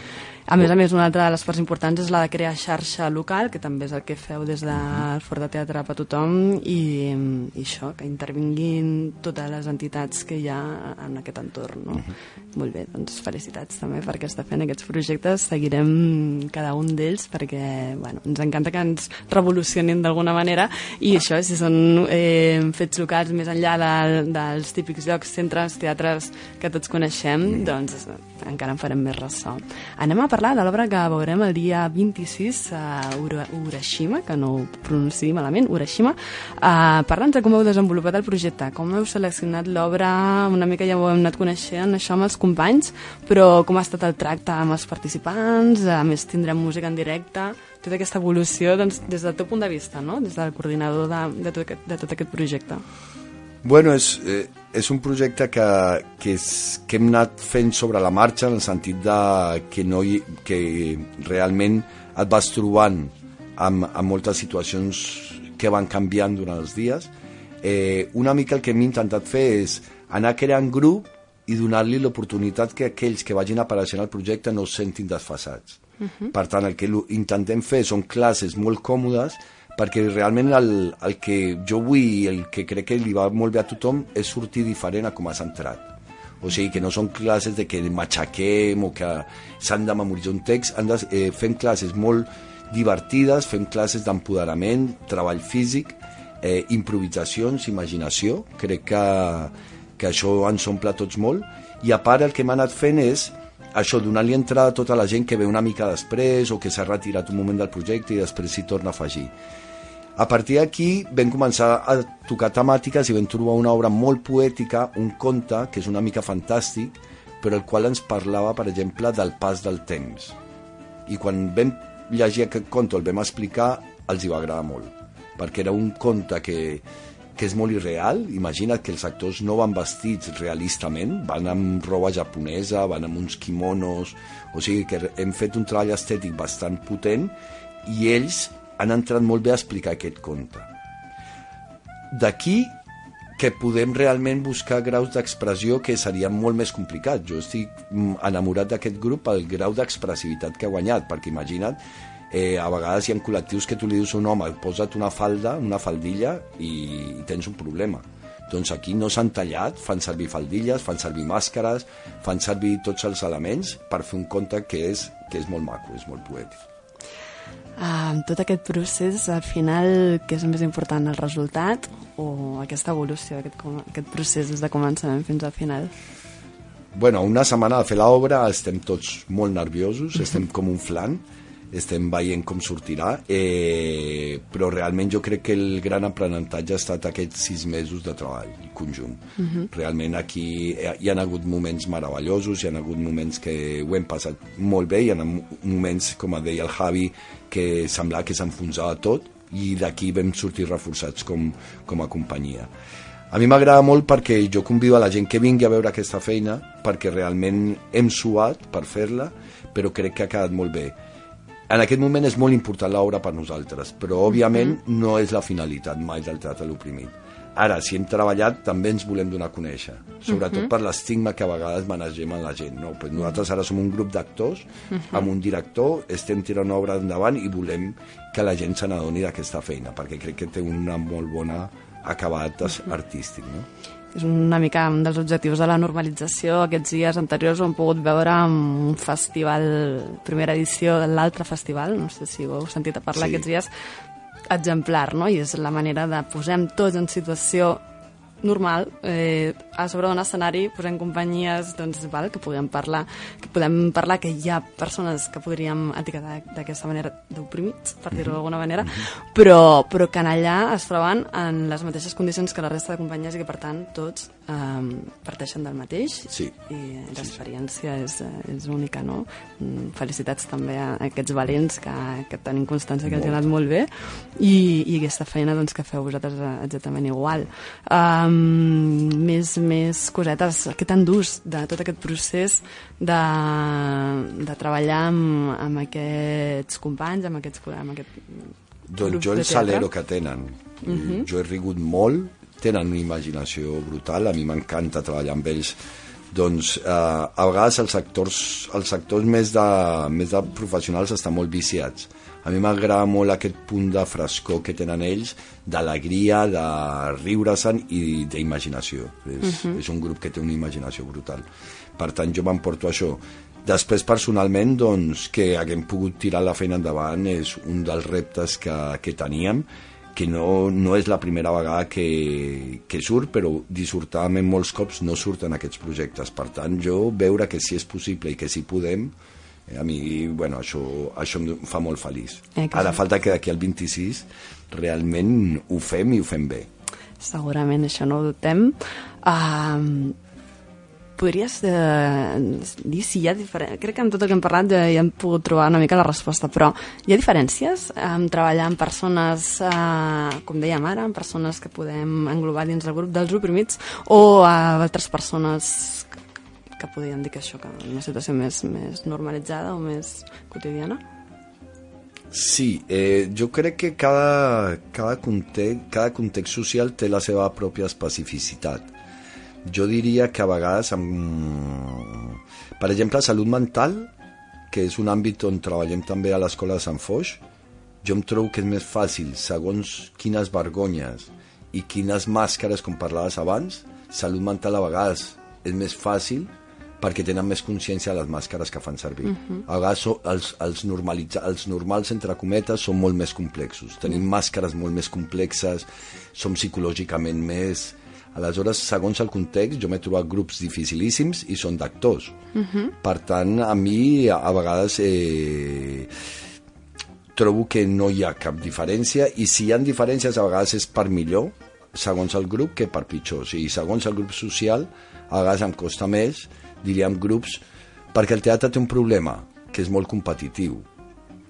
A més a més, una altra de les parts importants és la de crear xarxa local, que també és el que feu des del Fort de Teatre per tothom, i, i això, que intervinguin totes les entitats que hi ha en aquest entorn. No? Uh -huh. Molt bé, doncs felicitats també perquè està fent aquests projectes. Seguirem cada un d'ells perquè bueno, ens encanta que ens revolucionin d'alguna manera i això, si són eh, fets locals més enllà de, dels típics llocs, centres, teatres que tots coneixem, uh -huh. doncs encara en farem més ressò. Anem a parlar de l'obra que veurem el dia 26 a Urashima, que no ho pronunciï malament, Urashima. Uh, Parla'ns de com heu desenvolupat el projecte, com heu seleccionat l'obra, una mica ja ho hem anat coneixent això amb els companys, però com ha estat el tracte amb els participants, a més tindrem música en directe, tota aquesta evolució doncs, des del teu punt de vista, no? des del coordinador de, de, tot, aquest, de tot aquest projecte. Bueno, és, eh, és un projecte que, que, és, que hem anat fent sobre la marxa en el sentit de que, no hi, que realment et vas trobant amb, amb moltes situacions que van canviant durant els dies. Eh, una mica el que hem intentat fer és anar creant grup i donar-li l'oportunitat que aquells que vagin apareixent al projecte no es sentin desfasats. Uh -huh. Per tant, el que intentem fer són classes molt còmodes perquè realment el, el que jo vull el que crec que li va molt bé a tothom és sortir diferent a com has entrat. O sigui, que no són classes de que matxaquem o que s'han de memoritzar un text, han de, eh, fem classes molt divertides, fem classes d'empoderament, treball físic, eh, improvisacions, imaginació, crec que, que això ens omple tots molt, i a part el que hem anat fent és això, donar-li entrada a tota la gent que ve una mica després o que s'ha retirat un moment del projecte i després s'hi torna a afegir. A partir d'aquí vam començar a tocar temàtiques i vam trobar una obra molt poètica, un conte, que és una mica fantàstic, però el qual ens parlava, per exemple, del pas del temps. I quan vam llegir aquest conte, el vam explicar, els hi va agradar molt, perquè era un conte que, que és molt irreal. Imagina't que els actors no van vestits realistament, van amb roba japonesa, van amb uns kimonos, o sigui que hem fet un treball estètic bastant potent i ells han entrat molt bé a explicar aquest conte. D'aquí que podem realment buscar graus d'expressió que serien molt més complicats. Jo estic mm, enamorat d'aquest grup pel grau d'expressivitat que ha guanyat, perquè imagina't, eh, a vegades hi ha col·lectius que tu li dius a un home, posa't una falda, una faldilla i, tens un problema. Doncs aquí no s'han tallat, fan servir faldilles, fan servir màscares, fan servir tots els elements per fer un conte que és, que és molt maco, és molt poètic. Uh, tot aquest procés, al final, què és més important, el resultat o aquesta evolució, aquest, aquest procés des de començament fins al final? Bueno, una setmana de fer l'obra estem tots molt nerviosos, estem com un flan, estem veient com sortirà, eh, però realment jo crec que el gran aprenentatge ha estat aquests sis mesos de treball conjunt. Realment aquí hi ha, hi ha hagut moments meravellosos, hi ha hagut moments que ho hem passat molt bé, hi ha moments, com deia el Javi, que semblava que s'enfonsava tot, i d'aquí vam sortir reforçats com, com a companyia. A mi m'agrada molt perquè jo convido a la gent que vingui a veure aquesta feina perquè realment hem suat per fer-la, però crec que ha quedat molt bé. En aquest moment és molt important l'obra per nosaltres, però òbviament no és la finalitat mai del teatre a l'oprimit. Ara, si hem treballat, també ens volem donar a conèixer, sobretot per l'estigma que a vegades manegem en la gent. No? Pues nosaltres ara som un grup d'actors, amb un director, estem tirant una obra endavant i volem que la gent se n'adoni d'aquesta feina, perquè crec que té una molt bona acabat artístic. No? És una mica un dels objectius de la normalització. Aquests dies anteriors ho hem pogut veure en un festival, primera edició de l'altre festival, no sé si ho heu sentit a parlar Sí. aquests dies, exemplar, no? I és la manera de posem tots en situació normal, eh, a sobre d'un escenari posem companyies doncs, val, que podem parlar que podem parlar que hi ha persones que podríem etiquetar d'aquesta manera d'oprimits, per dir-ho d'alguna manera, però, però que en allà es troben en les mateixes condicions que la resta de companyies i que per tant tots eh, parteixen del mateix Sí. i l'experiència és, eh, és única, no? Mm, Felicitats també a aquests valents que, que tenim constància que els ha anat molt bé i, i aquesta feina doncs, que feu vosaltres eh, exactament igual. Um, més, més cosetes, què t'endús de tot aquest procés de, de treballar amb, amb aquests companys, amb, aquests, amb aquest Doncs jo el salero que tenen. Jo he rigut molt, tenen una imaginació brutal, a mi m'encanta treballar amb ells. Doncs eh, a vegades els actors, els actors més, de, més de professionals estan molt viciats. A mi m'agrada molt aquest punt de frescor que tenen ells, d'alegria, de riure-se'n i d'imaginació. És, és un grup que té una imaginació brutal. Per tant, jo m'emporto això. Després, personalment, doncs, que haguem pogut tirar la feina endavant és un dels reptes que, que teníem, que no, no és la primera vegada que, que surt, però dissortadament molts cops no surten aquests projectes. Per tant, jo veure que si és possible i que si podem, eh, a mi, bueno, això, això em fa molt feliç. Eh, Ara sí. falta que d'aquí al 26 realment ho fem i ho fem bé. Segurament això no ho dubtem. Uh, podries eh, dir si hi ha diferències... Crec que amb tot el que hem parlat ja, ja hem pogut trobar una mica la resposta, però hi ha diferències en treballar amb persones, eh, com dèiem ara, amb persones que podem englobar dins del grup dels oprimits o a altres persones que, que podríem dir que això, que una situació més, més normalitzada o més quotidiana? Sí, eh, jo crec que cada, cada, context, cada context social té la seva pròpia especificitat. Jo diria que a vegades, amb, per exemple, salut mental, que és un àmbit on treballem també a l'Escola de Sant Foix, jo em trobo que és més fàcil, segons quines vergonyes i quines màscares, com parlaves abans, salut mental a vegades és més fàcil perquè tenen més consciència de les màscares que fan servir. Uh -huh. A vegades so, els, els, normalitza, els normals, entre cometes, són molt més complexos. Tenim màscares molt més complexes, som psicològicament més... Aleshores, segons el context, jo m'he trobat grups dificilíssims i són d'actors. Uh -huh. Per tant, a mi, a, a vegades... Eh, trobo que no hi ha cap diferència i si hi ha diferències a vegades és per millor segons el grup que per pitjor o sigui, segons el grup social a vegades em costa més diríem grups perquè el teatre té un problema que és molt competitiu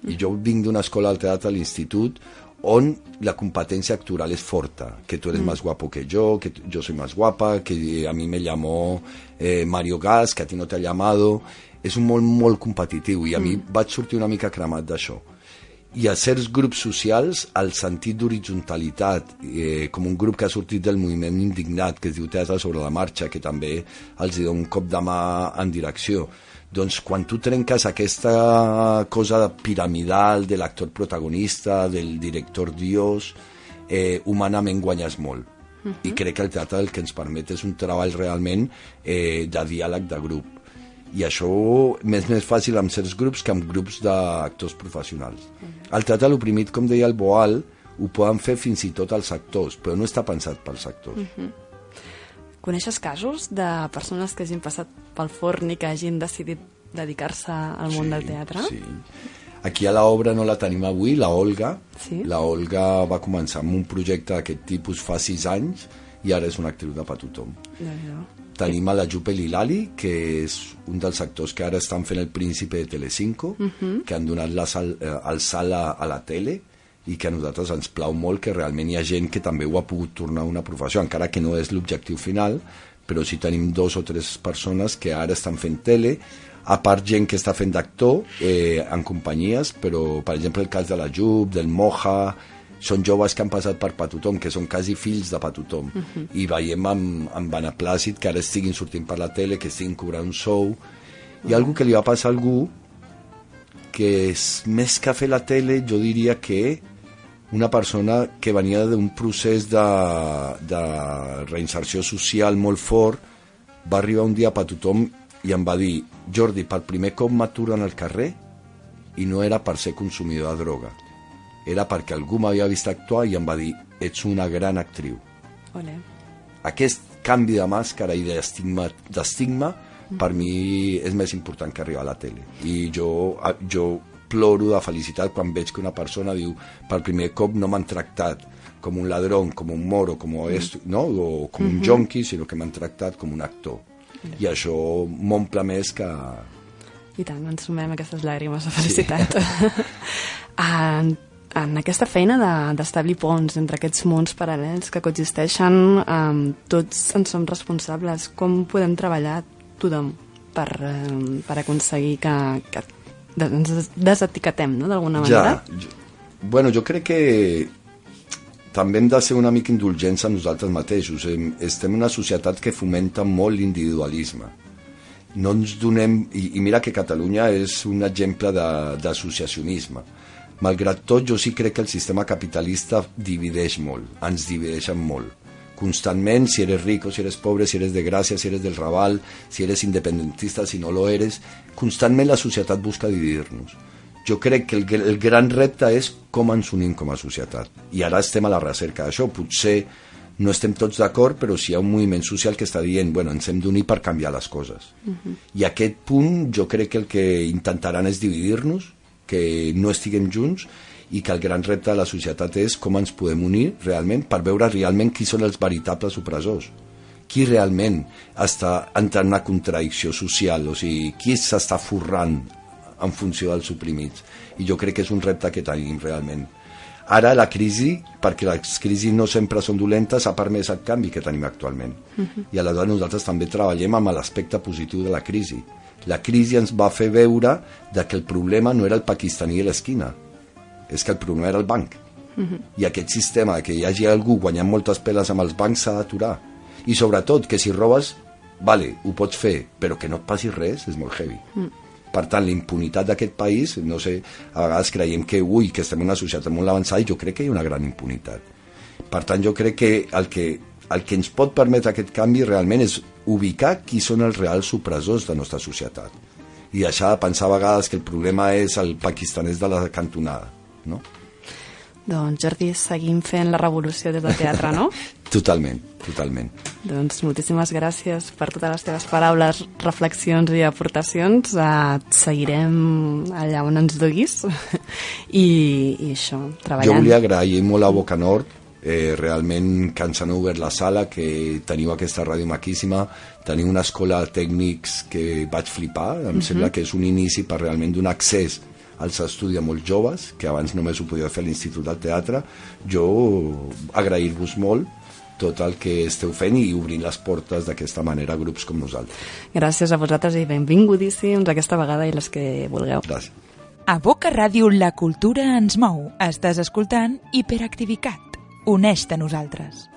i jo vinc d'una escola al teatre a l'institut on la competència actoral és forta, que tu eres más guapo que yo, que yo soy más guapa, que a mí me llamó eh, Mario Gas, que a ti no te ha llamado... És un molt, molt competitiu i a mi vaig sortir una mica cremat d'això. I a certs grups socials el sentit d'horitzontalitat eh, com un grup que ha sortit del moviment indignat que es diu Teatre sobre la marxa que també els dona un cop de mà en direcció doncs quan tu trenques aquesta cosa piramidal de l'actor protagonista, del director dios eh, humanament guanyes molt. I crec que el teatre el que ens permet és un treball realment eh, de diàleg de grup. I això és més fàcil amb certs grups que amb grups d'actors professionals. El teatre l'oprimit, com deia el Boal, ho poden fer fins i tot els actors, però no està pensat pels actors. Coneixes casos de persones que hagin passat pel forn i que hagin decidit dedicar-se al món del teatre? Sí. Aquí a l'obra no la tenim avui, la Olga. Sí. La Olga va començar amb un projecte d'aquest tipus fa sis anys i ara és una actriu de pa tothom. Déu-n'hi-do. Tenim a la Jupe Lilali, que és un dels actors que ara estan fent el príncipe de Telecinco, uh -huh. que han donat la sal, eh, el salt a, a la tele i que a nosaltres ens plau molt que realment hi ha gent que també ho ha pogut tornar una professió, encara que no és l'objectiu final, però sí tenim dos o tres persones que ara estan fent tele, a part gent que està fent d'actor eh, en companyies, però per exemple el cas de la Jub, del Moja, són joves que han passat per Patotom, que són quasi fills de Patotom, uh -huh. i veiem amb, amb beneplàcit que ara estiguin sortint per la tele, que estiguin cobrant un sou. Hi ha algú que li va passar a algú que és més que fer la tele, jo diria que una persona que venia d'un procés de, de reinserció social molt fort va arribar un dia a Patotom i em va dir Jordi, per primer cop m'aturen al carrer i no era per ser consumidor de droga. Era perquè algú m'havia vist actuar i em va dir ets una gran actriu. Ole. aquest canvi de màscara i d'estigma d'estigma per mi és més important que arribar a la tele. I jo, jo ploro de felicitat quan veig que una persona diu per primer cop no m'han tractat com un ladrón, com un moro, com esto, no? o com un jonqui, sinó que m'han tractat com un actor i això m'omple més que... I tant, ens sumem aquestes làgrimes de felicitat. *laughs* en, en aquesta feina de- d'establir ponts entre aquests mons paral·lels que coexisteixen, um, tots en som responsables. Com podem treballar tothom per, um, per aconseguir que, que de- ens des- desetiquetem, no?, d'alguna manera? Ja, jo, bueno, jo crec que també hem de ser una mica indulgents amb nosaltres mateixos. Em- Estem en una societat que fomenta molt l'individualisme. No ens donem... I, I mira que Catalunya és un exemple de- d'associacionisme. Malgrat tot, jo sí crec que el sistema capitalista divideix molt, ens divideixen molt. Constantment, si eres rico, si eres pobre, si eres de Gràcia, si eres del Raval, si eres independentista, si no lo eres, constantment la societat busca dividir-nos. Jo crec que el, el gran repte és com ens unim com a societat. I ara estem a la recerca d'això. Potser no estem tots d'acord, però si hi ha un moviment social que està dient bueno, ens hem d'unir per canviar les coses. I a aquest punt jo crec que el que intentaran és dividir-nos, que no estiguem junts i que el gran repte de la societat és com ens podem unir realment per veure realment qui són els veritables opressors qui realment està entrant en una contradicció social, o sigui, qui s'està forrant en funció dels oprimits. I jo crec que és un repte que tenim realment. Ara la crisi, perquè les crisis no sempre són dolentes, ha permès el canvi que tenim actualment. I aleshores nosaltres també treballem amb l'aspecte positiu de la crisi. La crisi ens va fer veure de que el problema no era el pakistaní a l'esquina, és que el problema era el banc. I aquest sistema que hi hagi algú guanyant moltes peles amb els bancs s'ha d'aturar. I sobretot que si robes, vale, ho pots fer, però que no et passi res és molt heavy. Per tant, la impunitat d'aquest país, no sé, a vegades creiem que, ui, que estem en una societat molt avançada i jo crec que hi ha una gran impunitat. Per tant, jo crec que el que, el que ens pot permetre aquest canvi realment és ubicar qui són els reals opressors de la nostra societat i deixar de pensar a vegades que el problema és el pakistanès de la cantonada, no? Doncs Jordi, seguim fent la revolució des del teatre, no? *laughs* Totalment, totalment. Doncs moltíssimes gràcies per totes les teves paraules, reflexions i aportacions. Uh, et seguirem allà on ens duguis *laughs* i, i això, treballant. Jo volia agrair molt a Boca Nord, eh, realment que ens han obert la sala, que teniu aquesta ràdio maquíssima, teniu una escola de tècnics que vaig flipar, em sembla que és un inici per realment donar accés als estudis a molts joves, que abans només ho podia fer a l'Institut del Teatre. Jo agrair-vos molt tot el que esteu fent i obrint les portes d'aquesta manera a grups com nosaltres. Gràcies a vosaltres i benvingudíssims aquesta vegada i les que vulgueu. Gràcies. A Boca Ràdio la cultura ens mou. Estàs escoltant Hiperactivicat. Uneix-te a nosaltres.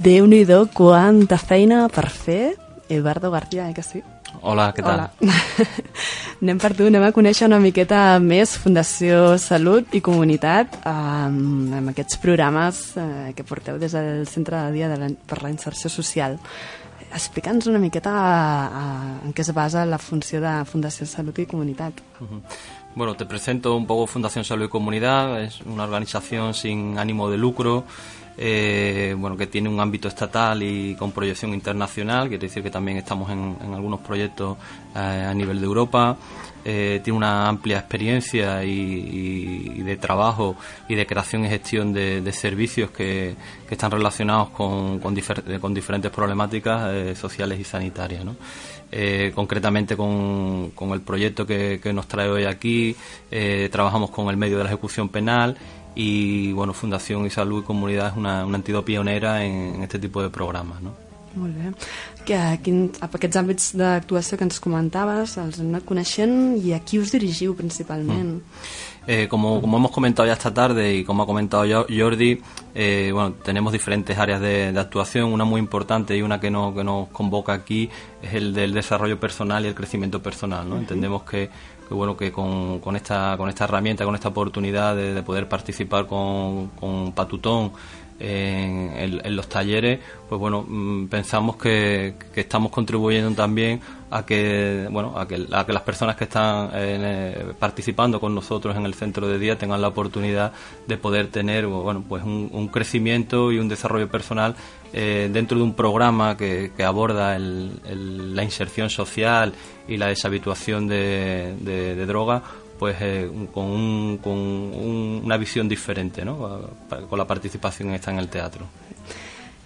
Déu-n'hi-do, quanta feina per fer. Eduardo García, eh que sí? Hola, què tal? Hola. *laughs* anem per tu, anem a conèixer una miqueta més Fundació Salut i Comunitat amb, amb aquests programes eh, que porteu des del Centre de Dia de la, per la Inserció Social. explica'ns una miqueta a, a, en què es basa la funció de Fundació Salut i Comunitat. Uh -huh. Bueno, te presento un poco Fundación Salud y Comunidad, es una organización sin ánimo de lucro, eh, bueno, que tiene un ámbito estatal y con proyección internacional, quiere decir que también estamos en, algunos proyectos eh, a nivel de Europa. Eh, tiene una amplia experiencia y, de trabajo y de creación y gestión de, servicios que, que, están relacionados con, con, difer con diferentes problemáticas sociales y sanitarias. ¿no? Concretamente con, con, el proyecto que, nos trae hoy aquí, trabajamos con el medio de la ejecución penal y bueno, Fundación y Salud y Comunidad es una, una entidad pionera en, en este tipo de programas. ¿no? Molt bé. Que, quin, aquests àmbits d'actuació que ens comentaves, els hem anat coneixent i a qui us dirigiu principalment? Mm. Eh, como, como, hemos comentado ya esta tarde y como ha comentado Jordi, eh, bueno, tenemos diferentes áreas de, de, actuación. Una muy importante y una que, no, que nos convoca aquí es el del desarrollo personal y el crecimiento personal. ¿no? Uh -huh. Entendemos que, que, bueno, que con, con, esta, con esta herramienta, con esta oportunidad de, de poder participar con, con Patutón, en, en, en, los talleres, pues bueno, mm, pensamos que, que, estamos contribuyendo también a que, bueno, a que, a que las personas que están eh, participando con nosotros en el centro de día tengan la oportunidad de poder tener, bueno, pues un, crecimiento y un desarrollo personal eh, dentro de un programa que, que aborda la inserción social y la deshabituación de, de, droga pues eh, con, un, con un, una visión diferente, ¿no? Con la participación esta en el teatro.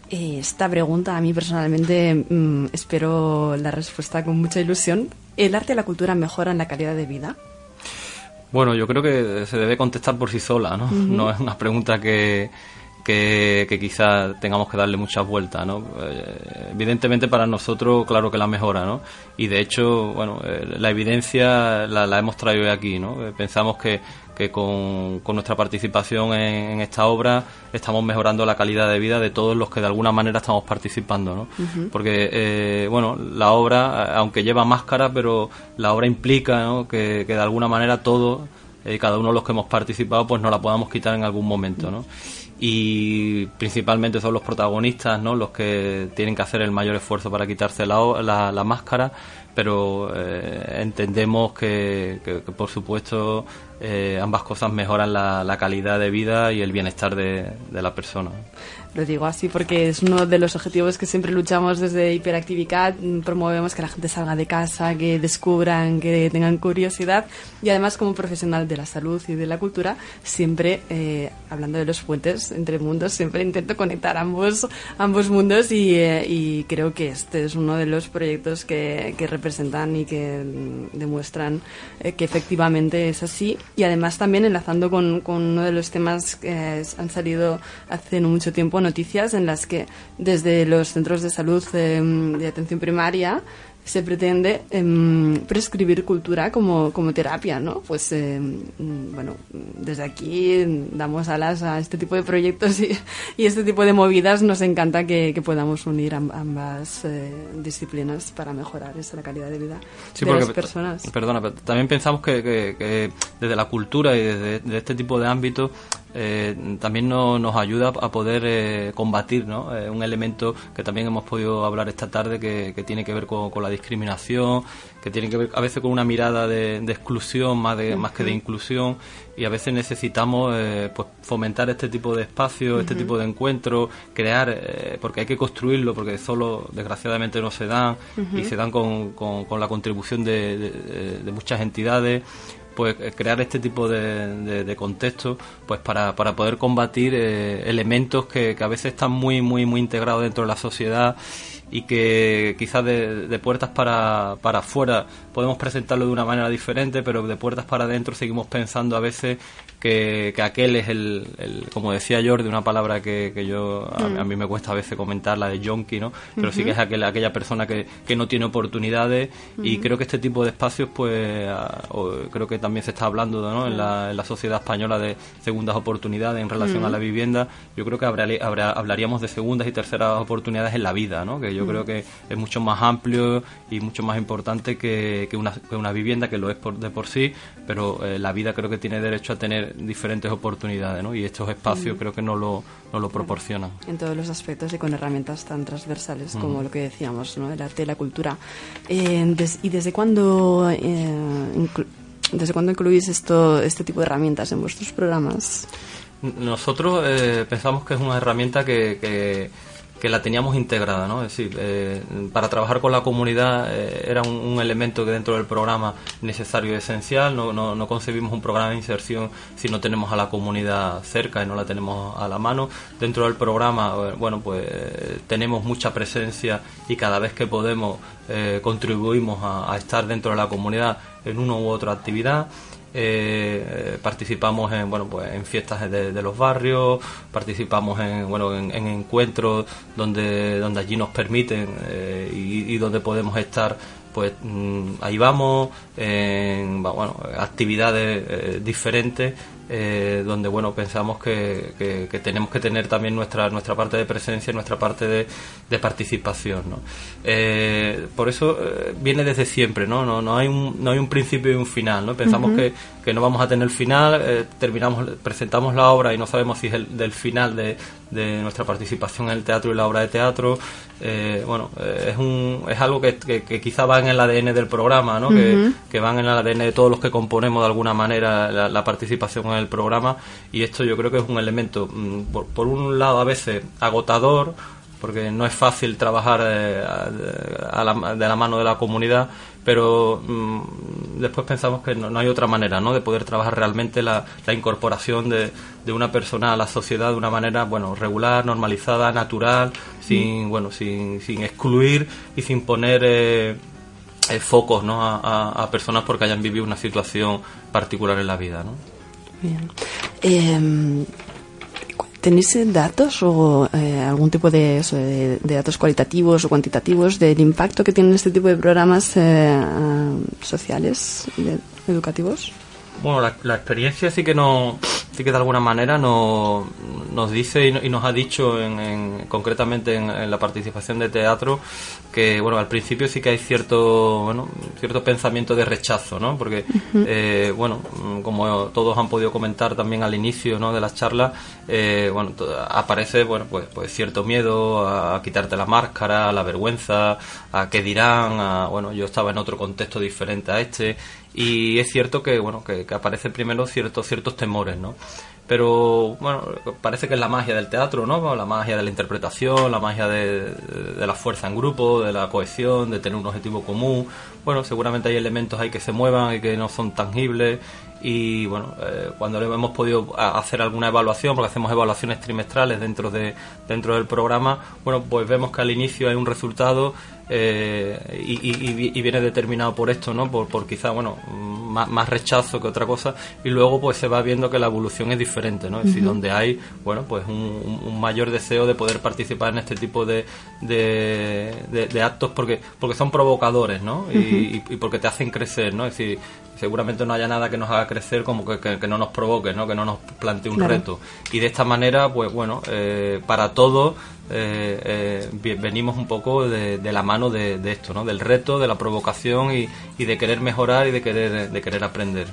Esta pregunta a mí personalmente mmm, espero la respuesta con mucha ilusión. ¿El arte y la cultura mejoran la calidad de vida? Bueno, yo creo que se debe contestar por sí sola, ¿no? Uh -huh. No es una pregunta que, que, que quizá tengamos que darle muchas vueltas, ¿no? Eh, evidentemente para nosotros, claro que la mejora, ¿no? Y de hecho, bueno, eh, la evidencia la, la, hemos traído aquí, ¿no? Eh, pensamos que, que con, con, nuestra participación en, en, esta obra estamos mejorando la calidad de vida de todos los que de alguna manera estamos participando, ¿no? Uh -huh. Porque, eh, bueno, la obra, aunque lleva máscara, pero la obra implica, ¿no? Que, que de alguna manera todos, eh, cada uno de los que hemos participado, pues nos la podamos quitar en algún momento, ¿no? y principalmente son los protagonistas ¿no? los que tienen que hacer el mayor esfuerzo para quitarse la, la, la máscara pero eh, entendemos que, por supuesto eh, ambas cosas mejoran la, la, calidad de vida y el bienestar de, de la persona. Lo digo así porque es uno de los objetivos que siempre luchamos desde Hiperactividad. Promovemos que la gente salga de casa, que descubran, que tengan curiosidad. Y además, como profesional de la salud y de la cultura, siempre, eh, hablando de los puentes entre mundos, siempre intento conectar ambos, ambos mundos y, eh, y creo que este es uno de los proyectos que, que representan y que demuestran eh, que efectivamente es así. Y además también enlazando con, con uno de los temas que han salido hace no mucho tiempo noticias en las que desde los centros de salud eh, de atención primaria se pretende eh, prescribir cultura como, como terapia, ¿no? Pues, eh, bueno, desde aquí damos alas a este tipo de proyectos y, y este tipo de movidas. Nos encanta que, que podamos unir ambas eh, disciplinas para mejorar esa, la calidad de vida sí, de las personas. Perdona, pero también pensamos que, que, que, desde la cultura y desde de este tipo de ámbitos eh, también no, nos ayuda a poder eh, combatir ¿no? Eh, un elemento que también hemos podido hablar esta tarde que, que tiene que ver con, con, la discriminación, que tiene que ver a veces con una mirada de, de exclusión más, de, uh -huh. más que de inclusión y a veces necesitamos eh, pues fomentar este tipo de espacios, uh -huh. este tipo de encuentros, crear, eh, porque hay que construirlo, porque solo desgraciadamente no se dan uh -huh. y se dan con, con, con la contribución de, de, de muchas entidades pues crear este tipo de, de, de contextos pues para, para poder combatir eh, elementos que, que, a veces están muy muy muy integrados dentro de la sociedad y que quizás de, de, puertas para, para afuera podemos presentarlo de una manera diferente, pero de puertas para adentro seguimos pensando a veces que, que aquel es el, el, como decía Jordi, una palabra que, que yo a, mm. a, mí me cuesta a veces comentar, la de junkie, ¿no? Pero uh -huh. sí que es aquel, aquella persona que, que no tiene oportunidades uh -huh. y creo que este tipo de espacios, pues, a, o, creo que también se está hablando ¿no? en, la, en, la, sociedad española de segundas oportunidades en relación a la vivienda, yo creo que hablaríamos de segundas y terceras oportunidades en la vida, ¿no? que yo creo que es mucho más amplio y mucho más importante que, que, una, que una, vivienda, que lo es por, de por sí, pero eh, la vida creo que tiene derecho a tener diferentes oportunidades ¿no? y estos espacios creo que no lo, no lo proporcionan. En todos los aspectos y con herramientas tan transversales como lo que decíamos, ¿no? el arte y la cultura. Eh, ¿Y desde cuándo, eh, desde cuándo incluís esto, este tipo de herramientas en vuestros programas? Nosotros pensamos que es una herramienta que que la teníamos integrada, ¿no? Es decir, eh, para trabajar con la comunidad eh, era un, elemento que dentro del programa necesario y esencial. No, no, concebimos un programa de inserción si no tenemos a la comunidad cerca y no la tenemos a la mano. Dentro del programa, eh, bueno, pues tenemos mucha presencia y cada vez que podemos contribuimos a, a estar dentro de la comunidad en una u otra actividad. Eh, participamos en bueno pues en fiestas de, los barrios participamos en bueno en, encuentros donde donde allí nos permiten eh, y, donde podemos estar pues mm, ahí vamos en bueno actividades eh, diferentes eh, donde bueno pensamos que, que, tenemos que tener también nuestra nuestra parte de presencia nuestra parte de, de participación ¿no? Eh, por eso eh, viene desde siempre ¿no? No, no hay un no hay un principio y un final ¿no? pensamos que, que no vamos a tener final terminamos presentamos la obra y no sabemos si es el del final de, de nuestra participación en el teatro y la obra de teatro bueno es un es algo que, que, quizá va en el ADN del programa ¿no? que, que van en el ADN de todos los que componemos de alguna manera la, la participación el programa y esto yo creo que es un elemento, mm, por, un lado a veces agotador, porque no es fácil trabajar eh, de la mano de la comunidad, pero mm, después pensamos que no, hay otra manera ¿no? de poder trabajar realmente la, incorporación de, de, una persona a la sociedad de una manera bueno regular, normalizada, natural, sin, bueno, sin, sin excluir y sin poner... Eh, eh, focos ¿no? a, a, personas porque hayan vivido una situación particular en la vida. ¿no? Bien. Eh, ¿Tenéis datos o eh, algún tipo de, de, datos cualitativos o cuantitativos del impacto que tienen este tipo de programas eh, sociales, educativos? Bueno, la, experiencia sí que no, sí que de alguna manera no, nos dice y, nos ha dicho en, concretamente en, la participación de teatro que bueno al principio sí que hay cierto bueno cierto pensamiento de rechazo no porque eh, bueno como todos han podido comentar también al inicio ¿no? de las charlas eh, bueno aparece bueno pues, pues cierto miedo a, quitarte la máscara a la vergüenza a qué dirán a, bueno yo estaba en otro contexto diferente a este y es cierto que bueno que, que aparecen primero ciertos ciertos temores no pero bueno, parece que es la magia del teatro, ¿no? La magia de la interpretación, la magia de, la fuerza en grupo, de la cohesión, de tener un objetivo común. Bueno, seguramente hay elementos ahí que se muevan y que no son tangibles y bueno, eh, cuando hemos podido hacer alguna evaluación, porque hacemos evaluaciones trimestrales dentro de dentro del programa, bueno, pues vemos que al inicio hay un resultado eh, y, viene determinado por esto, ¿no? Por, por quizá, bueno, más, rechazo que otra cosa y luego pues se va viendo que la evolución es diferente, ¿no? Es decir, donde hay, bueno, pues un, mayor deseo de poder participar en este tipo de, de, actos porque porque son provocadores, ¿no? y, porque te hacen crecer, ¿no? Es decir, seguramente no haya nada que nos haga crecer como que, no nos provoque, ¿no? Que no nos plantee un reto. Y de esta manera, pues bueno, eh, para todos eh, eh, venimos un poco de, la mano de, esto, ¿no? Del reto, de la provocación y, y de querer mejorar y de querer, de querer aprender.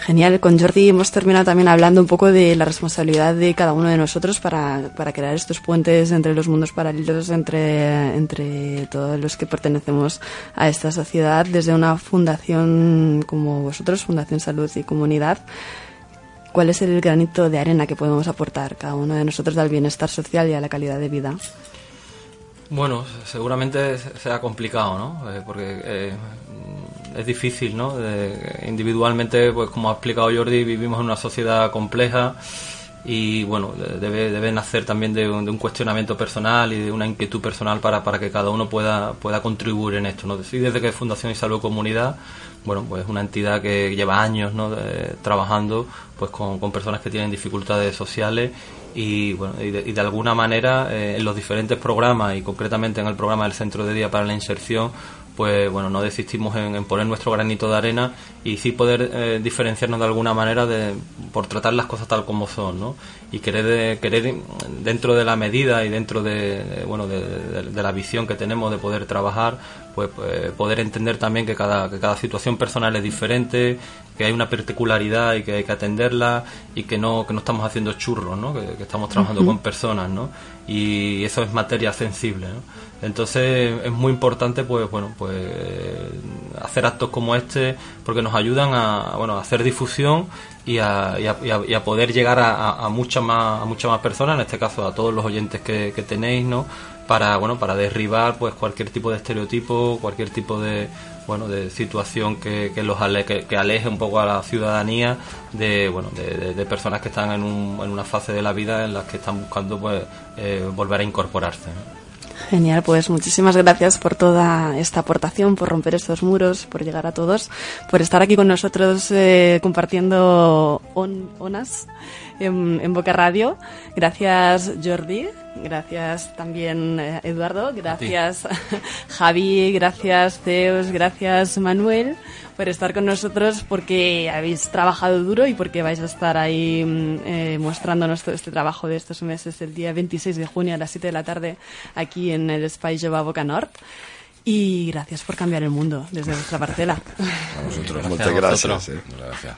Genial, con Jordi hemos terminado también hablando un poco de la responsabilidad de cada uno de nosotros para, para crear estos puentes entre los mundos paralelos, entre, entre todos los que pertenecemos a esta sociedad, desde una fundación como vosotros, Fundación Salud y Comunidad. ¿Cuál es el granito de arena que podemos aportar cada uno de nosotros al bienestar social y a la calidad de vida? Bueno, seguramente sea complicado, ¿no? Eh, porque eh, es difícil, ¿no? individualmente, pues como ha explicado Jordi, vivimos en una sociedad compleja y bueno, debe, debe nacer también de un, cuestionamiento personal y de una inquietud personal para, para que cada uno pueda, pueda contribuir en esto, ¿no? Y desde que Fundación y Salud Comunidad, bueno, pues es una entidad que lleva años, ¿no? trabajando pues con, con personas que tienen dificultades sociales y bueno y de, alguna manera eh, en los diferentes programas y concretamente en el programa del centro de día para la inserción pues bueno, no desistimos en, poner nuestro granito de arena y sí poder eh, diferenciarnos de alguna manera de, por tratar las cosas tal como son, ¿no? Y querer, querer dentro de la medida y dentro de, bueno, de, la visión que tenemos de poder trabajar, pues, pues, poder entender también que cada, que cada situación personal es diferente, que hay una particularidad y que hay que atenderla y que no, que no estamos haciendo churros, ¿no? Que, estamos trabajando con personas, ¿no? Y eso es materia sensible, ¿no? Entonces es muy importante pues bueno pues hacer actos como este porque nos ayudan a, bueno, a hacer difusión y a, a, poder llegar a, muchas más a muchas más personas, en este caso a todos los oyentes que, que tenéis, ¿no? Para bueno para derribar pues cualquier tipo de estereotipo, cualquier tipo de bueno de situación que, que los que, aleje un poco a la ciudadanía de bueno de, personas que están en, un, en una fase de la vida en las que están buscando pues eh, volver a incorporarse. Genial, pues muchísimas gracias por toda esta aportación, por romper estos muros, por llegar a todos, por estar aquí con nosotros eh, compartiendo onas en, Boca Radio. Gracias Jordi, gracias también eh, Eduardo, gracias *laughs* Javi, gracias Zeus, gracias Manuel por estar con nosotros porque habéis trabajado duro y porque vais a estar ahí mm, eh, mostrándonos todo este trabajo de estos meses el día 26 de junio a las 7 de la tarde aquí en el Spy Jova Boca Nord. Y gracias por cambiar el mundo desde vuestra parcela. A vosotros, muchas gracias. Eh. gracias.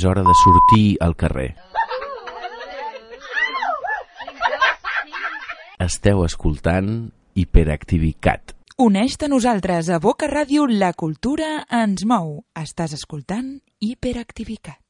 És hora de sortir al carrer. Esteu escoltant Hiperactivicat. Uneix-te a nosaltres a Boca Ràdio La Cultura ens mou. Estàs escoltant Hiperactivicat.